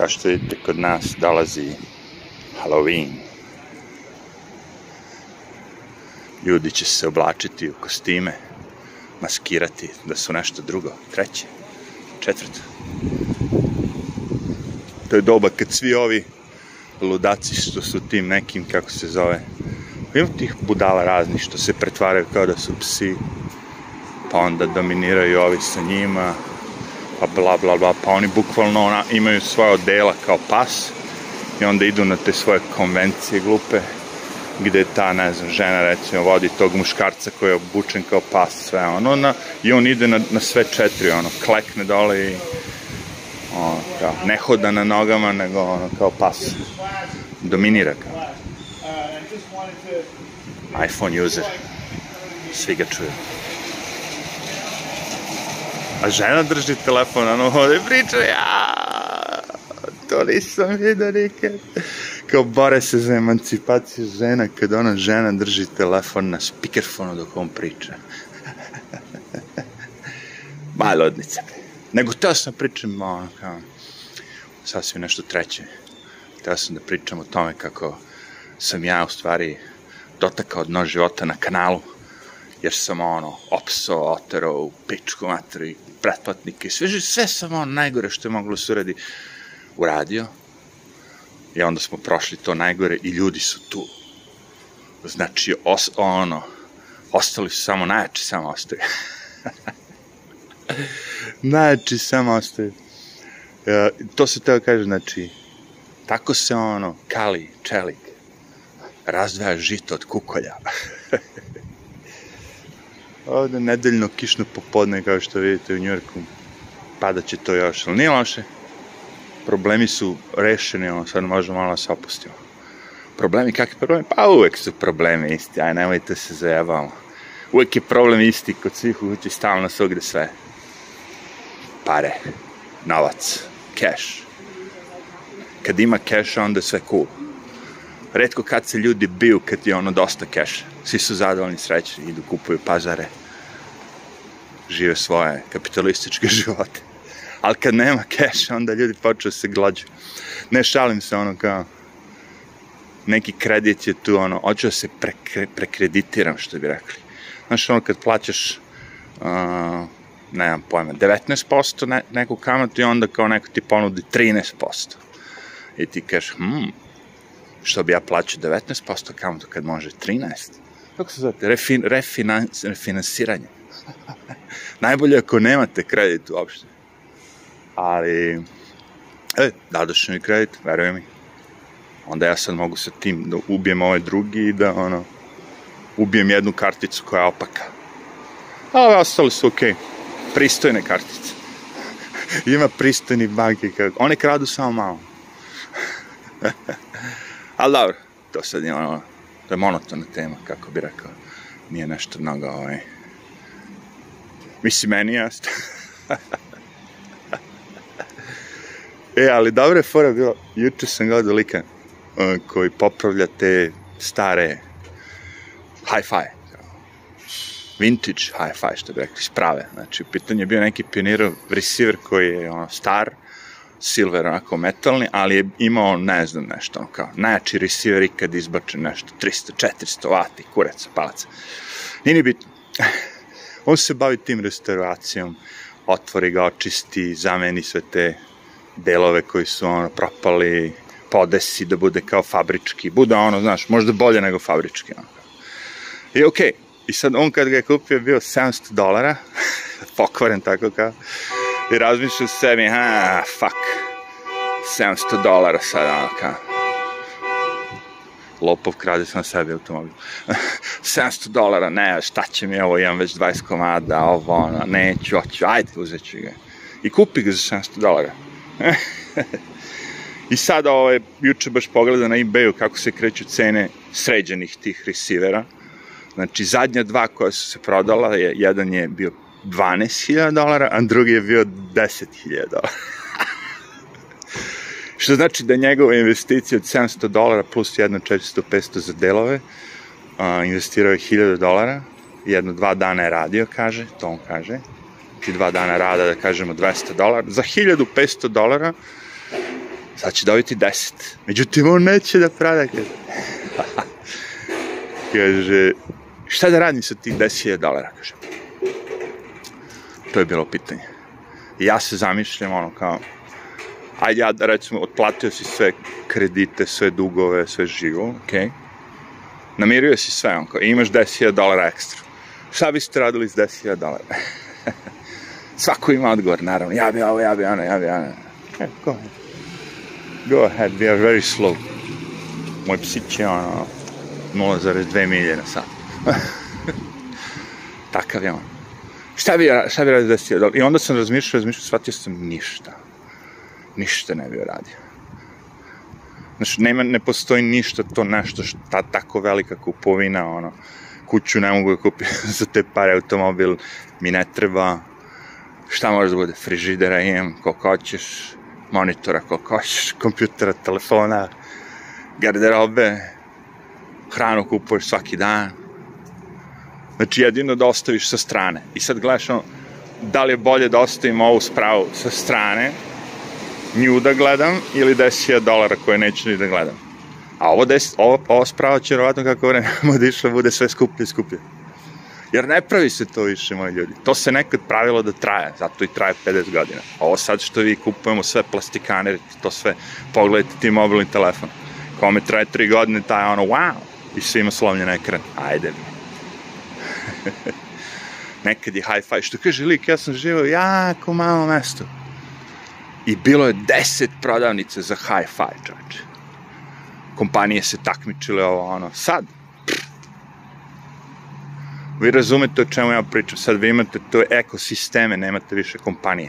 kao što vidite da kod nas dolazi Halloween. Ljudi će se oblačiti u kostime, maskirati da su nešto drugo, treće, četvrto. To je doba kad svi ovi ludaci što su tim nekim, kako se zove, ima tih budala razni što se pretvaraju kao da su psi, pa onda dominiraju ovi sa njima, pa bla bla bla, pa oni bukvalno ona, imaju svoje odela kao pas i onda idu na te svoje konvencije glupe gde ta, ne znam, žena recimo vodi tog muškarca koji je obučen kao pas, sve ono, na, i on ide na, na sve četiri, ono, klekne dole i ono, kao, ne hoda na nogama, nego ono, kao pas, dominira kao. iPhone user, svi ga čuju. A žena drži telefon, ono ovde priča, ja, to nisam vidio nikad. Kao bore se za emancipaciju žena kad ona žena drži telefon na speakerfonu dok on priča. Mala odnica. Nego teo sam da pričam o, kao, sasvim nešto treće. Teo sam da pričam o tome kako sam ja u stvari dotakao dno života na kanalu jer sam ono, opso, otero, pičku matri, pretplatnike, sve, sve sam ono najgore što je moglo da se uradi, uradio. I onda smo prošli to najgore i ljudi su tu. Znači, os, ono, ostali su samo najjači, samo ostaju. najjači, samo ostaju. E, to se teo kaže, znači, tako se ono, kali, čelik, razdvaja žito od kukolja. Ovde nedeljno kišno popodne, kao što vidite u Njorku. Pada će to još, ali nije loše. Problemi su rešeni, ono sad možda malo da se opustimo. Problemi, kakvi problemi? Pa uvek su problemi isti, aj nemojte se zajebamo. Uvek je problem isti, kod svih uvući stalno svugde sve. Pare, novac, cash. Kad ima cash, onda sve cool redko kad se ljudi biju kad je ono dosta keša. Svi su zadovoljni, srećni, idu kupuju pazare, žive svoje kapitalističke živote. Ali kad nema keša, onda ljudi počeo se glađu. Ne šalim se ono kao, neki kredit je tu ono, hoću da se prekre, prekreditiram, što bi rekli. Znaš, ono kad plaćaš, uh, nemam pojma, 19% ne, neku kamatu i onda kao neko ti ponudi 13%. I ti kažeš, hmm, što bi ja plaćao 19% kamatu kad može 13%. Kako se zove? Refin, refinans, refinansiranje. Najbolje ako nemate kredit uopšte. Ali, e, dadoš mi kredit, veruj mi. Onda ja sad mogu sa tim da ubijem ovaj drugi i da, ono, ubijem jednu karticu koja je opaka. A ove ostale su okej. Okay. Pristojne kartice. Ima pristojni banki. One kradu samo malo. Ali dobro, to sad je ono, to je monotona tema, kako bi rekao. Nije nešto mnogo, ovaj... Mislim, meni jasno. e, ali dobro je fora bilo, juče sam gledao lika eh, koji popravlja te stare hi-fi, vintage hi-fi, što bi rekli, sprave. Znači, pitanje je bio neki pionirov receiver koji je ono, star, silver onako metalni, ali je imao, ne znam, nešto, kao najjači receiver ikad izbače nešto, 300, 400 vati, kuraca, palaca. Nije ni bitno. On se bavi tim restauracijom, otvori ga, očisti, zameni sve te delove koji su ono propali, podesi da bude kao fabrički, bude ono, znaš, možda bolje nego fabrički. Ono. I okej, okay. i sad on kad ga je kupio bio 700 dolara, pokvaren tako kao, i razmišljao sebi, ha, fuck, 700 dolara sad, ono, Lopov krade sam sebi automobil. 700 dolara, ne, šta će mi ovo, imam već 20 komada, ovo, ono, neću, oću, ajde, uzet ću ga. I kupi ga za 700 dolara. I sad, ovaj, juče baš pogleda na ebayu kako se kreću cene sređenih tih resivera. Znači, zadnja dva koja su se prodala, je, jedan je bio 12.000 dolara, a drugi je bio 10.000 dolara. Što znači da njegova investicija od 700 dolara plus jedno 400-500 za delove, a, investirao je 1000 dolara, jedno dva dana je radio, kaže, to on kaže, ti dva dana rada, da kažemo 200 dolara, za 1500 dolara, sad će dobiti 10. Međutim, on neće da prada, kaže. kaže, šta da radim sa tih 10.000 dolara, kaže. To je bilo pitanje. ja se zamišljam, ono, kao, a ja, recimo, otplatio si sve kredite, sve dugove, sve živo, okej, namirio si sve, onko, i imaš 10.000 dolara ekstra. Šta biste radili s 10.000 dolara? Svako ima odgovor, naravno, ja bi ovo, ja bi ono, ja bi ono. Okay, e, go ahead. Go ahead, we are very slow. Moj psić je ono 0,2 milje na sat. Takav je on. Šta bi, šta bi radio 10.000 dolara? I onda sam razmišljao, razmišljao, shvatio sam ništa ništa ne bi uradio. Znači, nema, ne postoji ništa to nešto, šta tako velika kupovina, ono, kuću ne mogu da kupim za te pare, automobil mi ne treba, šta može da bude, frižidera imam, koliko hoćeš, monitora koliko hoćeš, kompjutera, telefona, garderobe, hranu kupuješ svaki dan. Znači, jedino da ostaviš sa strane. I sad gledaš, ono, da li je bolje da ostavim ovu spravu sa strane, nju da gledam ili 10.000 dolara koje neću ni da gledam. A ovo, des, ovo, ovo sprava će vjerovatno kako vremena diša bude sve skuplje i skuplje. Jer ne pravi se to više, moji ljudi. To se nekad pravilo da traje, zato i traje 50 godina. A ovo sad što vi kupujemo sve plastikane, to sve, pogledajte ti mobilni telefon. Kome traje 3 godine, taj ono, wow, i sve ima slomljen ekran. Ajde mi. Nekad je hi-fi, što kaže lik, ja sam živao jako malo mesto i bilo je 10 prodavnica za hi-fi, čoveče. Kompanije se takmičile ovo, ono. Sad, vi razumete o čemu ja pričam. Sad vi imate to ekosisteme, nemate više kompanije.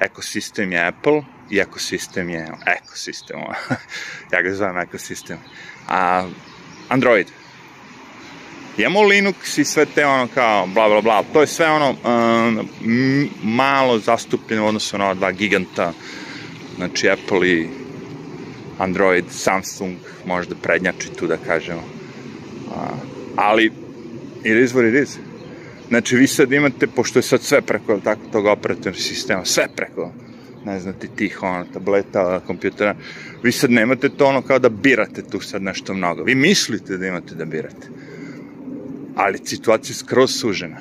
Ekosistem je Apple i ekosistem je ekosistem. ja ga zovem ekosistem. A Android imamo Linux i sve te ono kao bla bla bla, to je sve ono um, malo zastupljeno u odnosu na dva giganta, znači Apple i Android, Samsung možda prednjači tu da kažemo. A, ali it is what it is. Znači vi sad imate, pošto je sad sve preko tako tog operativnog sistema, sve preko ne znam ti tih ono, tableta, kompjutera, vi sad nemate to ono kao da birate tu sad nešto mnogo. Vi mislite da imate da birate ali situacija je skroz sužena.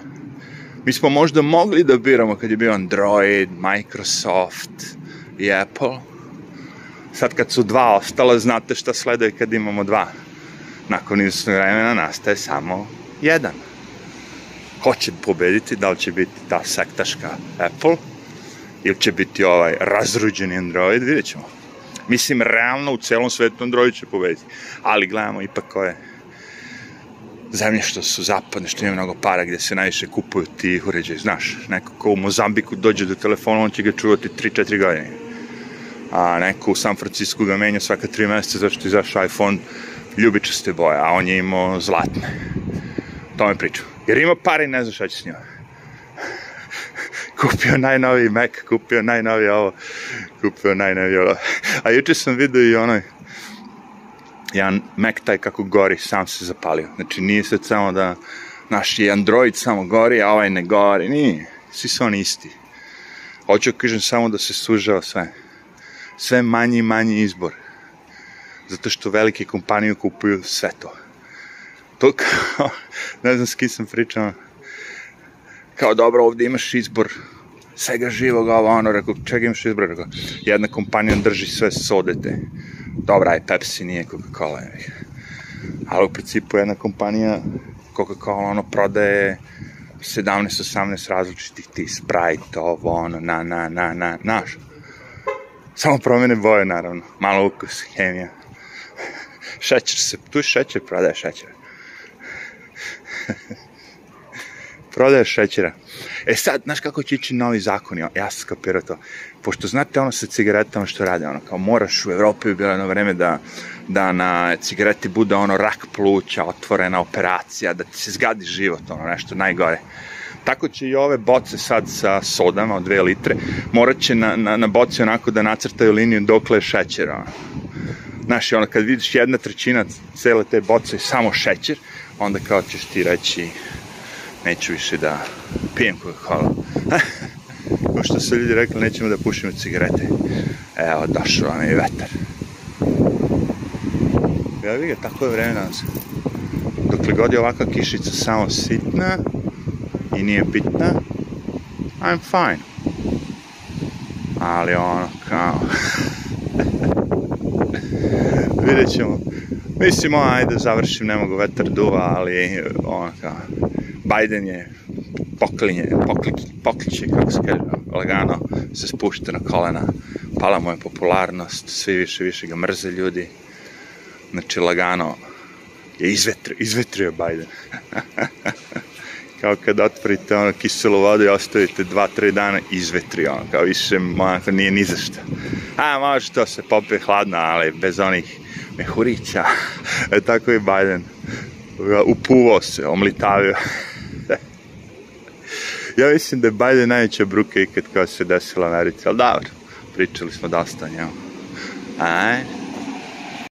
Mi smo možda mogli da biramo kad je bio Android, Microsoft i Apple. Sad kad su dva ostala, znate šta sleduje kad imamo dva. Nakon izvrstnog vremena nastaje samo jedan. Ko će pobediti, da li će biti ta sektaška Apple ili će biti ovaj razruđeni Android, vidjet ćemo. Mislim, realno u celom svetu Android će pobediti. Ali gledamo ipak ko je zemlje što su zapadne, što imaju mnogo para, gde se najviše kupuju ti uređaj, znaš, neko ko u Mozambiku dođe do telefona, on će ga čuvati 3-4 godine. A neko u San Francisku ga menja svaka 3 meseca zato što izašao iPhone ljubičaste boje, a on je imao zlatne. To me priča. Jer ima pare i ne zna šta će s njima. kupio najnoviji Mac, kupio najnoviji ovo, kupio najnoviji ovo. A juče sam vidio i onaj jedan Mac taj kako gori, sam se zapalio. Znači nije sad samo da naš je Android samo gori, a ovaj ne gori, nije. Svi su oni isti. Hoću da kažem samo da se sužava sve. Sve manji i manji izbor. Zato što velike kompanije kupuju sve to. To kao, ne znam s kim sam pričao, kao dobro ovde imaš izbor svega živog, ovo ono, rekao, čega imaš izbor? Rekao, jedna kompanija drži sve sodete dobra je Pepsi, nije Coca-Cola. Ali u principu jedna kompanija Coca-Cola ono prodaje 17-18 različitih ti Sprite, ovo, ono, na, na, na, na, naš. Samo promene boje, naravno. Malo ukus, hemija. šećer se, tu šećer prodaje šećer. prodaje šećera. E sad, znaš kako će ići novi zakon, ja sam skapirao to. Pošto znate ono sa cigaretama što rade, ono kao moraš u Evropi bi bilo jedno vreme da, da na cigareti bude ono rak pluća, otvorena operacija, da ti se zgadi život, ono nešto najgore. Tako će i ove boce sad sa sodama od 2 litre, morat će na, na, na boci onako da nacrtaju liniju dokle je šećer. Ono. Znaš, ono kad vidiš jedna trećina cele te boce je samo šećer, onda kao ćeš ti reći neću više da pijem Coca-Cola. Kao što su ljudi rekli, nećemo da pušimo cigarete. Evo, došao vam i vetar. Ja ga, tako je vreme danas. Dokle god je ovakva kišica samo sitna i nije bitna, I'm fine. Ali ono, kao... Vidjet ćemo. Mislimo, ajde, završim, ne mogu, vetar duva, ali ono kao... Biden je poklinje, poklik, pokliče, kako se kaže, lagano se spušta na kolena. Pala mu je popularnost, svi više više ga mrze ljudi. Znači, lagano je izvetrio, izvetrio Biden. kao kad otvorite ono kiselu vodu i ostavite 2-3 dana, izvetri ono, kao više onako nije ni za A može to se popije hladno, ali bez onih mehurića. e, tako i Biden upuvao se, omlitavio. ja mislim da je Bajde najveća bruka ikad koja se desila Americi, ali dobro, pričali smo dosta o njemu. Ajde.